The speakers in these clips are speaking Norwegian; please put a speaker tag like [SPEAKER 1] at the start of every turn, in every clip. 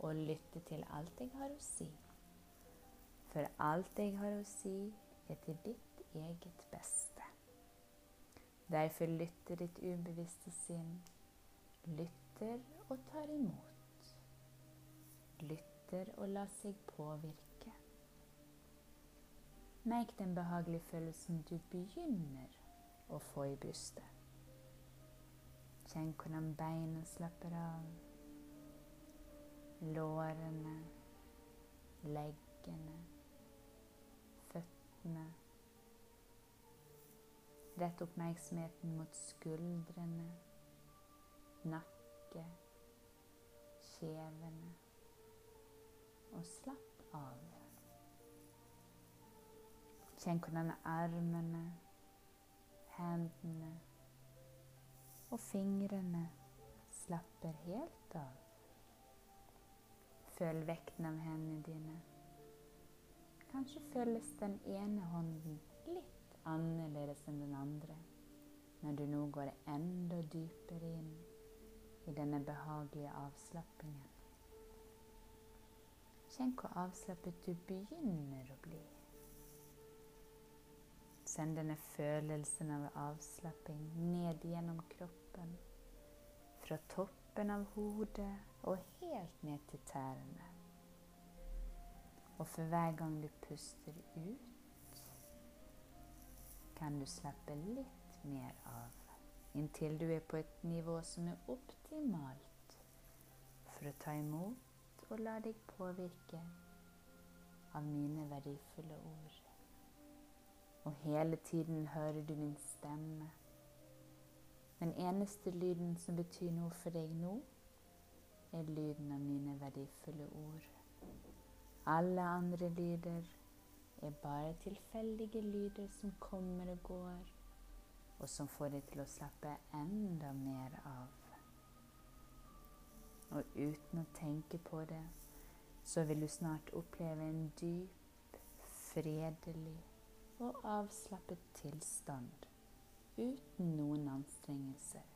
[SPEAKER 1] å lytte til alt jeg har å si. For alt jeg har å si, er til ditt eget beste. Derfor lytter ditt ubevisste sinn, lytter og tar imot. Lytter og lar seg påvirke. Merk den behagelige følelsen du begynner å få i brystet. Kjenn hvordan beina slapper av. Lårene, leggene, føttene. Rett oppmerksomheten mot skuldrene, nakke, kjevene. Og slapp av. Kjenn hvordan armene, hendene og fingrene slapper helt av. Føl vekten av hendene dine. Kanskje føles den ene hånden litt annerledes enn den andre når du nå går enda dypere inn i denne behagelige avslappingen. Kjenn hvor avslappet du begynner å bli. Send denne følelsen av avslapping ned gjennom kroppen. Fra toppen av hodet og helt ned til tærne. Og for hver gang du puster ut, kan du slappe litt mer av. Inntil du er på et nivå som er optimalt for å ta imot og la deg påvirke av mine verdifulle ord. Og hele tiden hører du min stemme. Den eneste lyden som betyr noe for deg nå, er lyden av mine verdifulle ord. Alle andre lyder er bare tilfeldige lyder som kommer og går, og som får deg til å slappe enda mer av. Og uten å tenke på det, så vil du snart oppleve en dyp, fredelig og avslappet tilstand uten noen anstrengelser.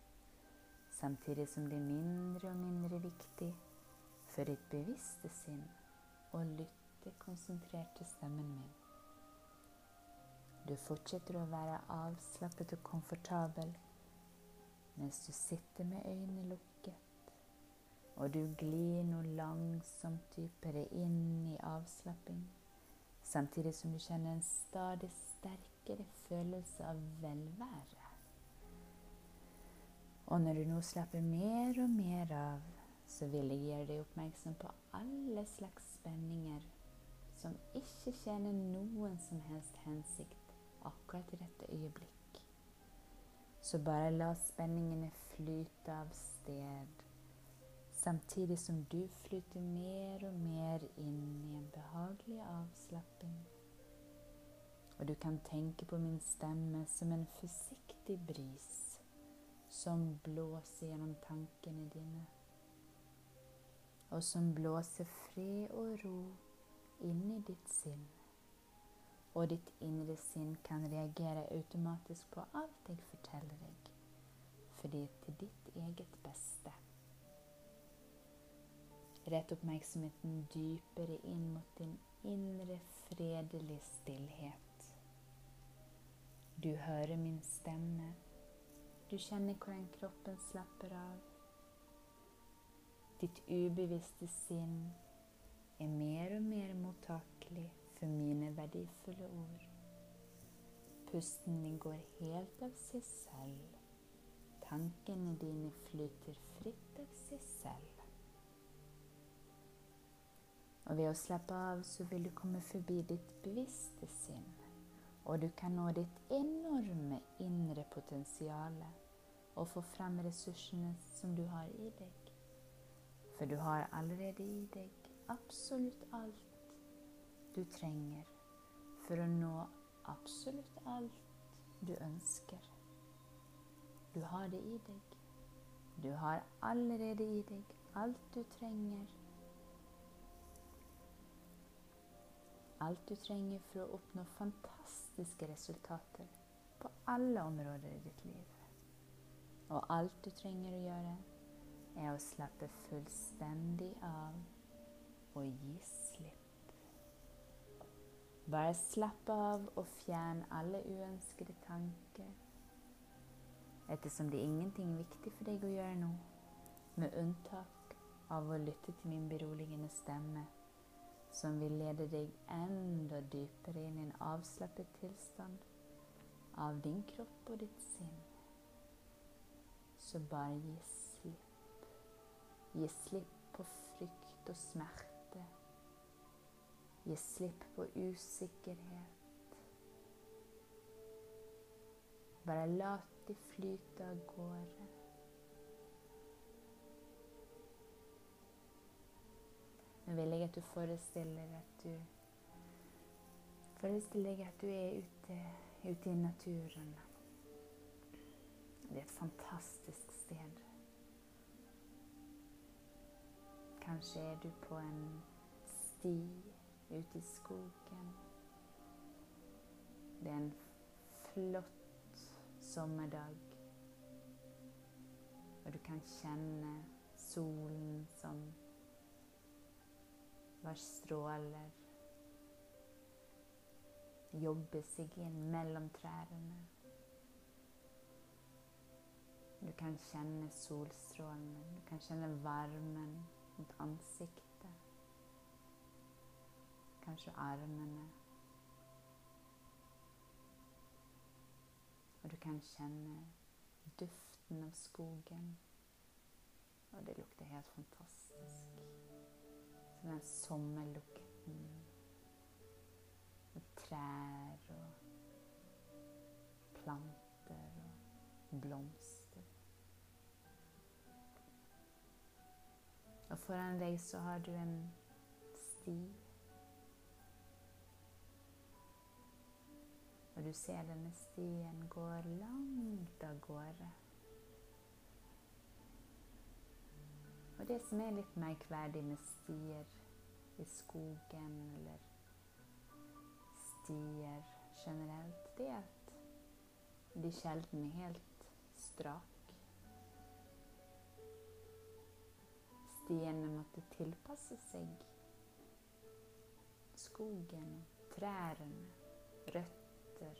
[SPEAKER 1] samtidig som det er mindre og mindre viktig for ditt bevisste sinn å lytte konsentrert til stemmen min. Du fortsetter å være avslappet og komfortabel mens du sitter med øynene lukket, og du glir nå langsomt dypere inn i avslapping, samtidig som du kjenner en stadig sterkere følelse av velvære. Og når du nå slapper mer og mer av, så vil jeg gjøre deg oppmerksom på alle slags spenninger som ikke tjener noen som helst hensikt akkurat i dette øyeblikk. Så bare la spenningene flyte av sted, samtidig som du flyter mer og mer inn i en behagelig avslapping og du kan tenke på min stemme som en forsiktig bris som blåser gjennom tankene dine, og som blåser fred og ro inn i ditt sinn. Og ditt indre sinn kan reagere automatisk på alt jeg forteller deg, fordi det er til ditt eget beste. Rett oppmerksomheten dypere inn mot din indre, fredelige stillhet. Du hører min stemme. Du kjenner hvordan kroppen slapper av. Ditt ubevisste sinn er mer og mer mottakelig for mine verdifulle ord. Pusten din går helt av seg selv. Tankene dine flyter fritt av seg selv. Og ved å slappe av så vil du komme forbi ditt bevisste sinn, og du kan nå ditt enorme indre potensial og få frem ressursene som du har i deg. For du har allerede i deg absolutt alt du trenger for å nå absolutt alt du ønsker. Du har det i deg. Du har allerede i deg alt du trenger. Alt du trenger for å oppnå fantastiske resultater på alle områder i ditt liv. Og alt du trenger å gjøre, er å slappe fullstendig av og gi slipp. Bare slapp av og fjern alle uønskede tanker. Ettersom det er ingenting viktig for deg å gjøre nå, med unntak av å lytte til min beroligende stemme, som vil lede deg enda dypere inn i en avslappet tilstand av din kropp og ditt sinn så bare gi slipp. Gi slipp på frykt og smerte. Gi slipp på usikkerhet. Bare la de flyte av gårde. Nå vil jeg at du forestiller at du Forestill deg at du er ute, ute i naturen. Det er et fantastisk sted. Kanskje er du på en sti ute i skogen. Det er en flott sommerdag. Og du kan kjenne solen som var stråler jobbe seg inn mellom trærne. Du kan kjenne solstrålene, du kan kjenne varmen mot ansiktet. Kanskje armene. Og du kan kjenne duften av skogen. Og det lukter helt fantastisk. Så den sommerlukten med trær og planter og blomster. Og foran deg så har du en sti. Og du ser denne stien går langt av gårde. Og det som er litt merkverdig med stier i skogen eller stier generelt, det er at de sjelden er helt strake. Stiene måtte tilpasse seg skogen, trærne, røtter.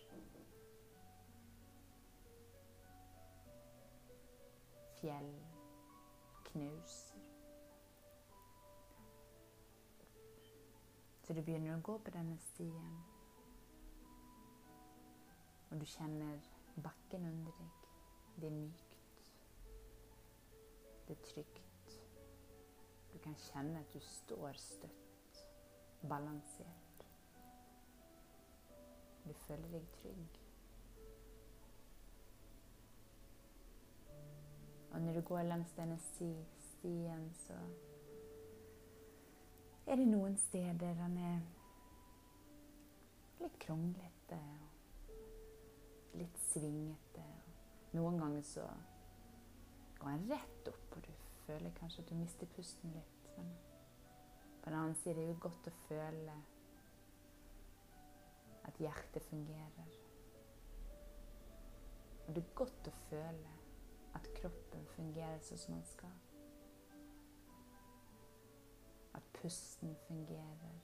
[SPEAKER 1] Fjell knuser. Så du begynner å gå på denne stien, og du kjenner bakken under deg. Det er mykt. Det er trygt. Kan kjenne at du står støtt, balansert. Du føler deg trygg. Og når du går langs denne stien, så er det noen steder han er litt kronglete og litt svingete. Noen ganger så går han rett opp, og du føler kanskje at du mister pusten litt. Men på den annen side er det jo godt å føle at hjertet fungerer. Og det er godt å føle at kroppen fungerer sånn som den skal. At pusten fungerer.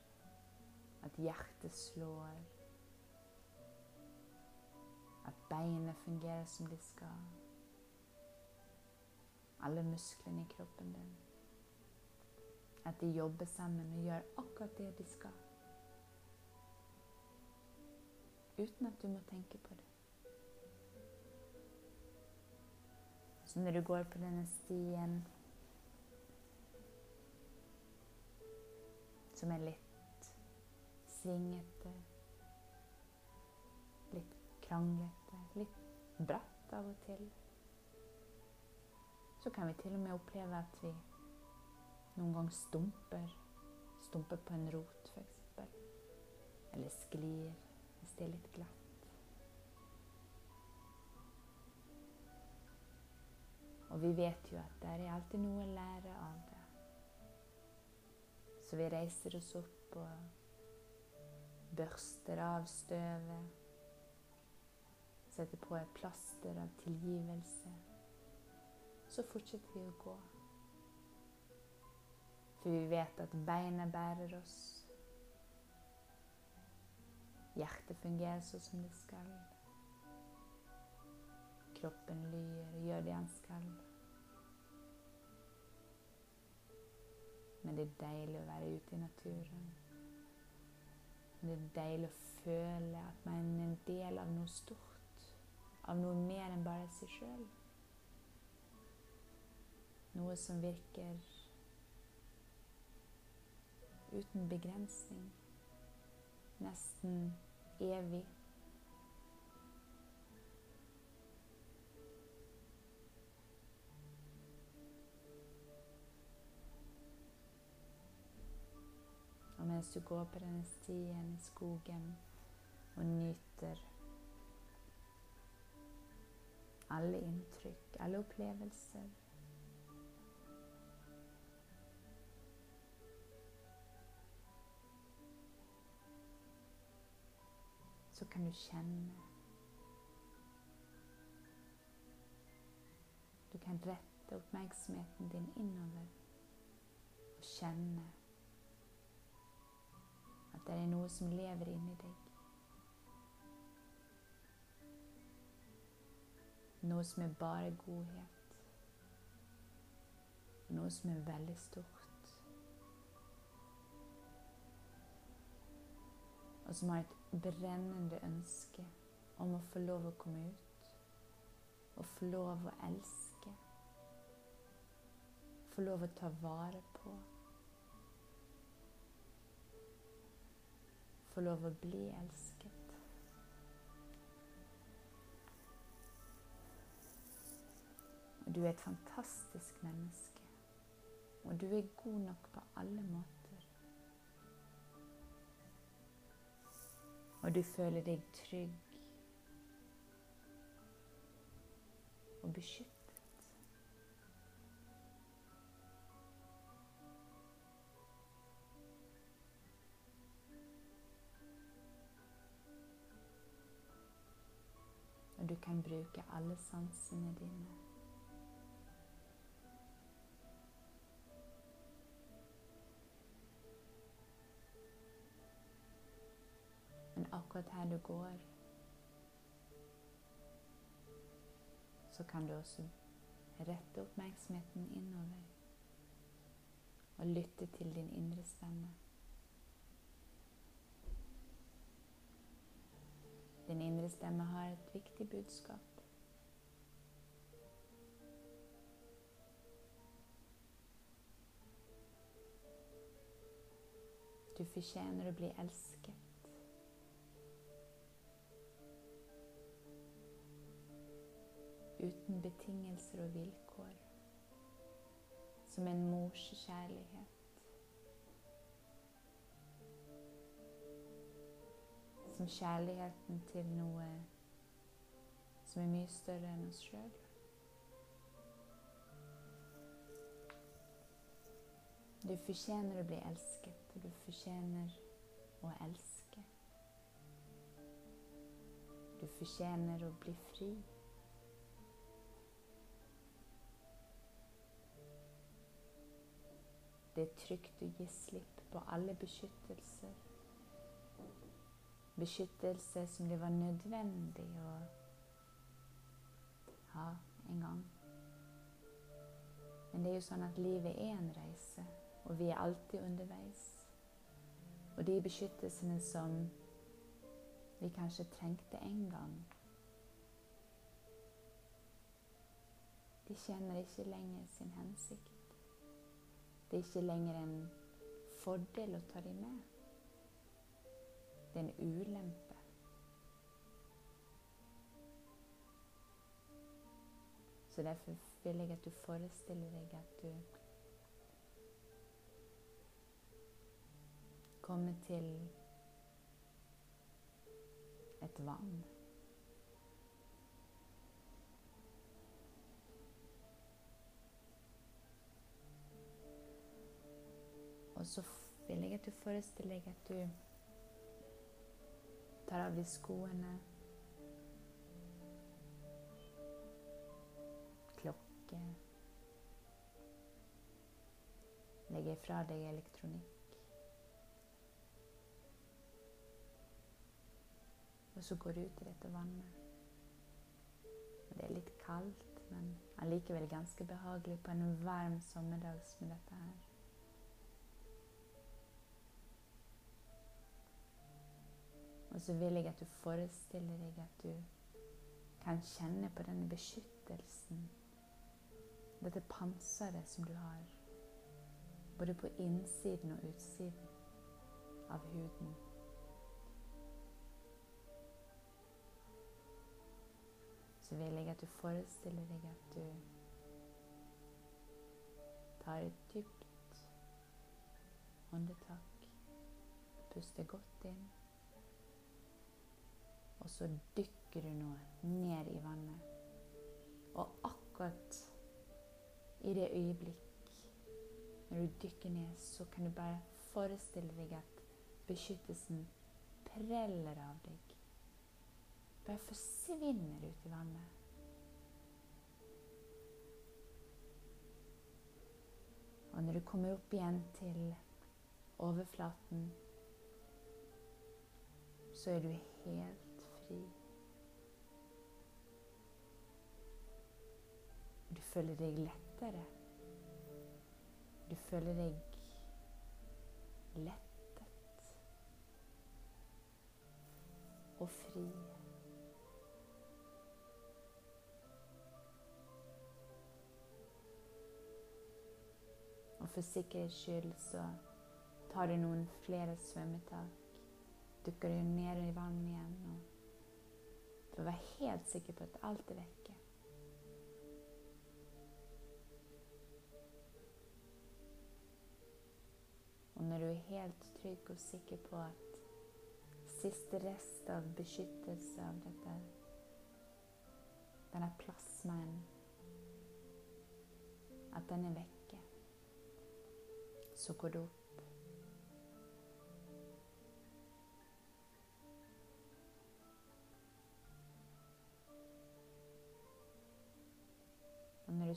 [SPEAKER 1] At hjertet slår. At beinet fungerer som de skal alle musklene i kroppen din. At de jobber sammen og gjør akkurat det de skal. uten at du må tenke på det. Så når du går på denne stien som er litt svingete, litt kranglete, litt bratt av og til, så kan vi til og med oppleve at vi noen gang stumper. Stumper på en rot, f.eks. Eller sklir hvis det er litt glatt. Og vi vet jo at det er alltid noe å lære av det. Så vi reiser oss opp og børster av støvet. Setter på et plaster av tilgivelse. Så fortsetter vi å gå. For vi vet at beinet bærer oss. Hjertet fungerer sånn som det skal. Kroppen lyr og gjør det han skal. Men det er deilig å være ute i naturen. Men det er deilig å føle at man er en del av noe stort. Av noe mer enn bare seg sjøl. Noe som virker uten begrensning. Nesten evig. Og mens du går på denne stien i skogen og nyter alle inntrykk, alle opplevelser Så kan du kjenne Du kan rette oppmerksomheten din innover og kjenne at det er noe som lever inni deg. Noe som er bare godhet. Noe som er veldig stort. Og som har et brennende ønske om å få lov å komme ut. Og få lov å elske. Få lov å ta vare på. få lov å bli elsket. Og du er et fantastisk menneske. Og du er god nok på alle måter. Og du føler deg trygg og beskyttet. Og du kan bruke alle sansene dine. Akkurat her du går, så kan du også rette oppmerksomheten innover og lytte til din indre stemme. Din indre stemme har et viktig budskap. Du fortjener å bli elsket. Uten betingelser og vilkår. Som en mors kjærlighet. som kjærligheten til noe som er mye større enn oss sjøl. Du fortjener å bli elsket, og du fortjener å elske. Du fortjener å bli fri. Det er trygt å gi slipp på alle beskyttelser beskyttelse som det var nødvendig å ha en gang. Men det er jo sånn at livet er en reise, og vi er alltid underveis. Og de beskyttelsene som vi kanskje trengte en gang. De kjenner ikke lenger sin hensikt. Det er ikke lenger en fordel å ta dem med. Det er en ulempe. Så derfor vil jeg at du forestiller deg at du kommer til et vann. Og så vil jeg at du forestiller deg at du tar av de skoene Klokke Legger fra deg elektronikk. Og så går du ut i dette vannet. Det er litt kaldt, men allikevel ganske behagelig på en varm sommerdag som dette her. Og så vil jeg at du forestiller deg at du kan kjenne på denne beskyttelsen, dette panseret som du har, både på innsiden og utsiden av huden. Så vil jeg at du forestiller deg at du tar et dypt åndetak, puster godt inn. Og så dykker du nå ned i vannet. Og akkurat i det øyeblikk når du dykker ned, så kan du bare forestille deg at beskyttelsen preller av deg. Bare forsvinner ut i vannet. Og når du kommer opp igjen til overflaten, så er du helt fri. Du føler deg lettere. Du føler deg lettet og fri. Og for sikkerhets skyld så tar du noen flere svømmetak. Dukker du ned i vannet igjen. og å være helt sikker på at alt er vekke. Og når du er helt trygg og sikker på at siste rest av beskyttelse av dette denne plasmaen At den er vekke, så går det opp.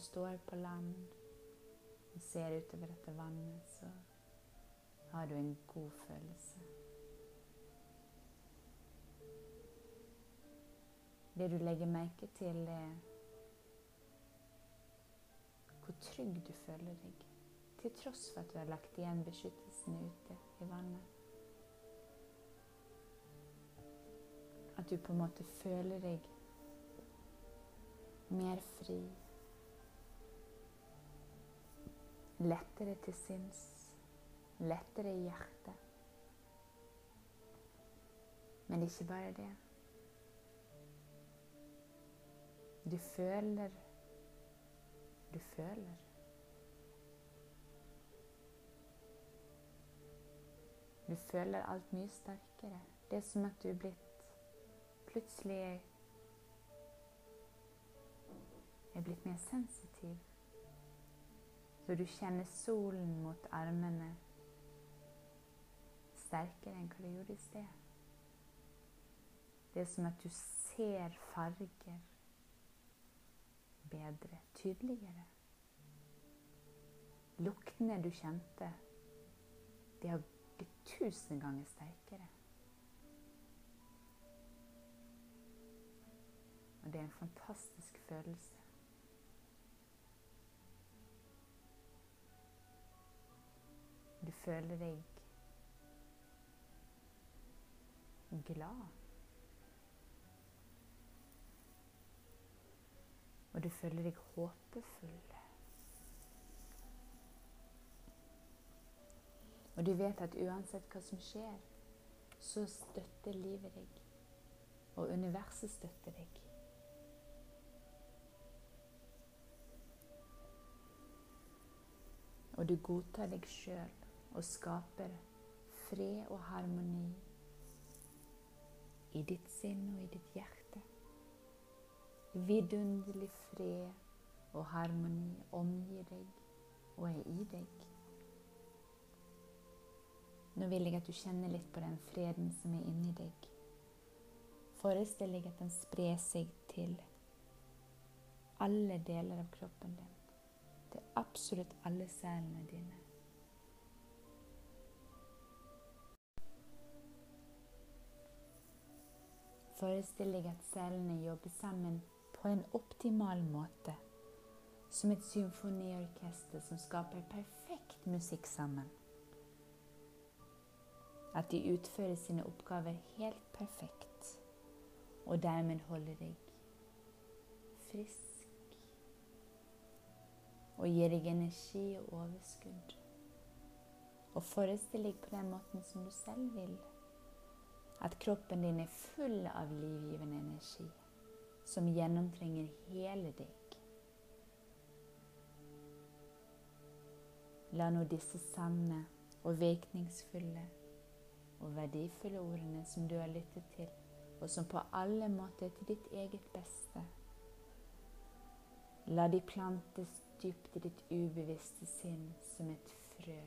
[SPEAKER 1] Står på land og ser utover dette vannet, så har du en god følelse. Det du legger merke til, er hvor trygg du føler deg, til tross for at du har lagt igjen beskyttelsen ute i vannet. At du på en måte føler deg mer fri. Lettere til sinns, lettere i hjertet. Men ikke bare det. Du føler Du føler. Du føler alt mye sterkere. Det er som at du er blitt Plutselig er blitt mer sensitiv. Så du kjenner solen mot armene sterkere enn hva du gjorde i sted. Det er som at du ser farger bedre, tydeligere. Luktene du kjente, de har blitt tusen ganger sterkere. Og det er en fantastisk følelse. føler deg glad. Og du føler deg håpefull. Og du vet at uansett hva som skjer, så støtter livet deg. Og universet støtter deg. Og du godtar deg sjøl og skaper fred og harmoni i ditt sinn og i ditt hjerte. Vidunderlig fred og harmoni omgir deg og er i deg. Nå vil jeg at du kjenner litt på den freden som er inni deg. Forestill deg at den sprer seg til alle deler av kroppen din. Til absolutt alle cellene dine. Forestill deg at cellene jobber sammen på en optimal måte. Som et symfoniorkester som skaper perfekt musikk sammen. At de utfører sine oppgaver helt perfekt, og dermed holder deg frisk og gir deg energi og overskudd. Og forestill deg på den måten som du selv vil. At kroppen din er full av livgivende energi som gjennomtrenger hele deg. La nå disse sanne og virkningsfulle og verdifulle ordene som du har lyttet til, og som på alle måter er til ditt eget beste. La de plantes dypt i ditt ubevisste sinn som et frø.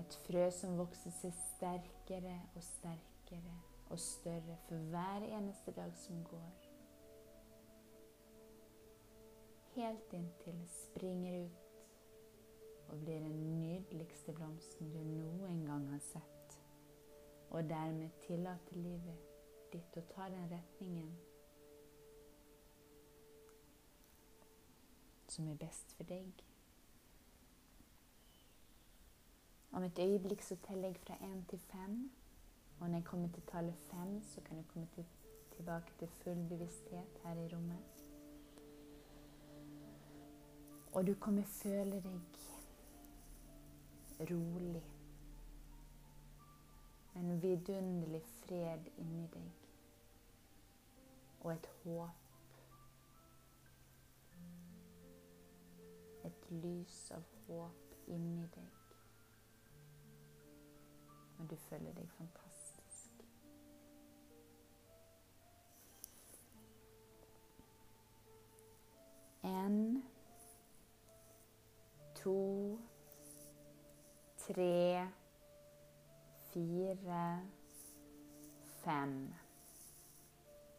[SPEAKER 1] Et frø som vokser seg sterkere og sterkere og større for hver eneste dag som går. Helt inntil det springer ut og blir den nydeligste blomsten du noen gang har sett. Og dermed tillater livet ditt å ta den retningen som er best for deg. Om et øyeblikk så teller jeg fra én til fem. Og når jeg kommer til tallet fem, så kan jeg komme til, tilbake til full bevissthet her i rommet. Og du kommer føle deg rolig. En vidunderlig fred inni deg. Og et håp. Et lys av håp inni deg. Og du føler deg fantastisk. En, to, tre, fire, fem.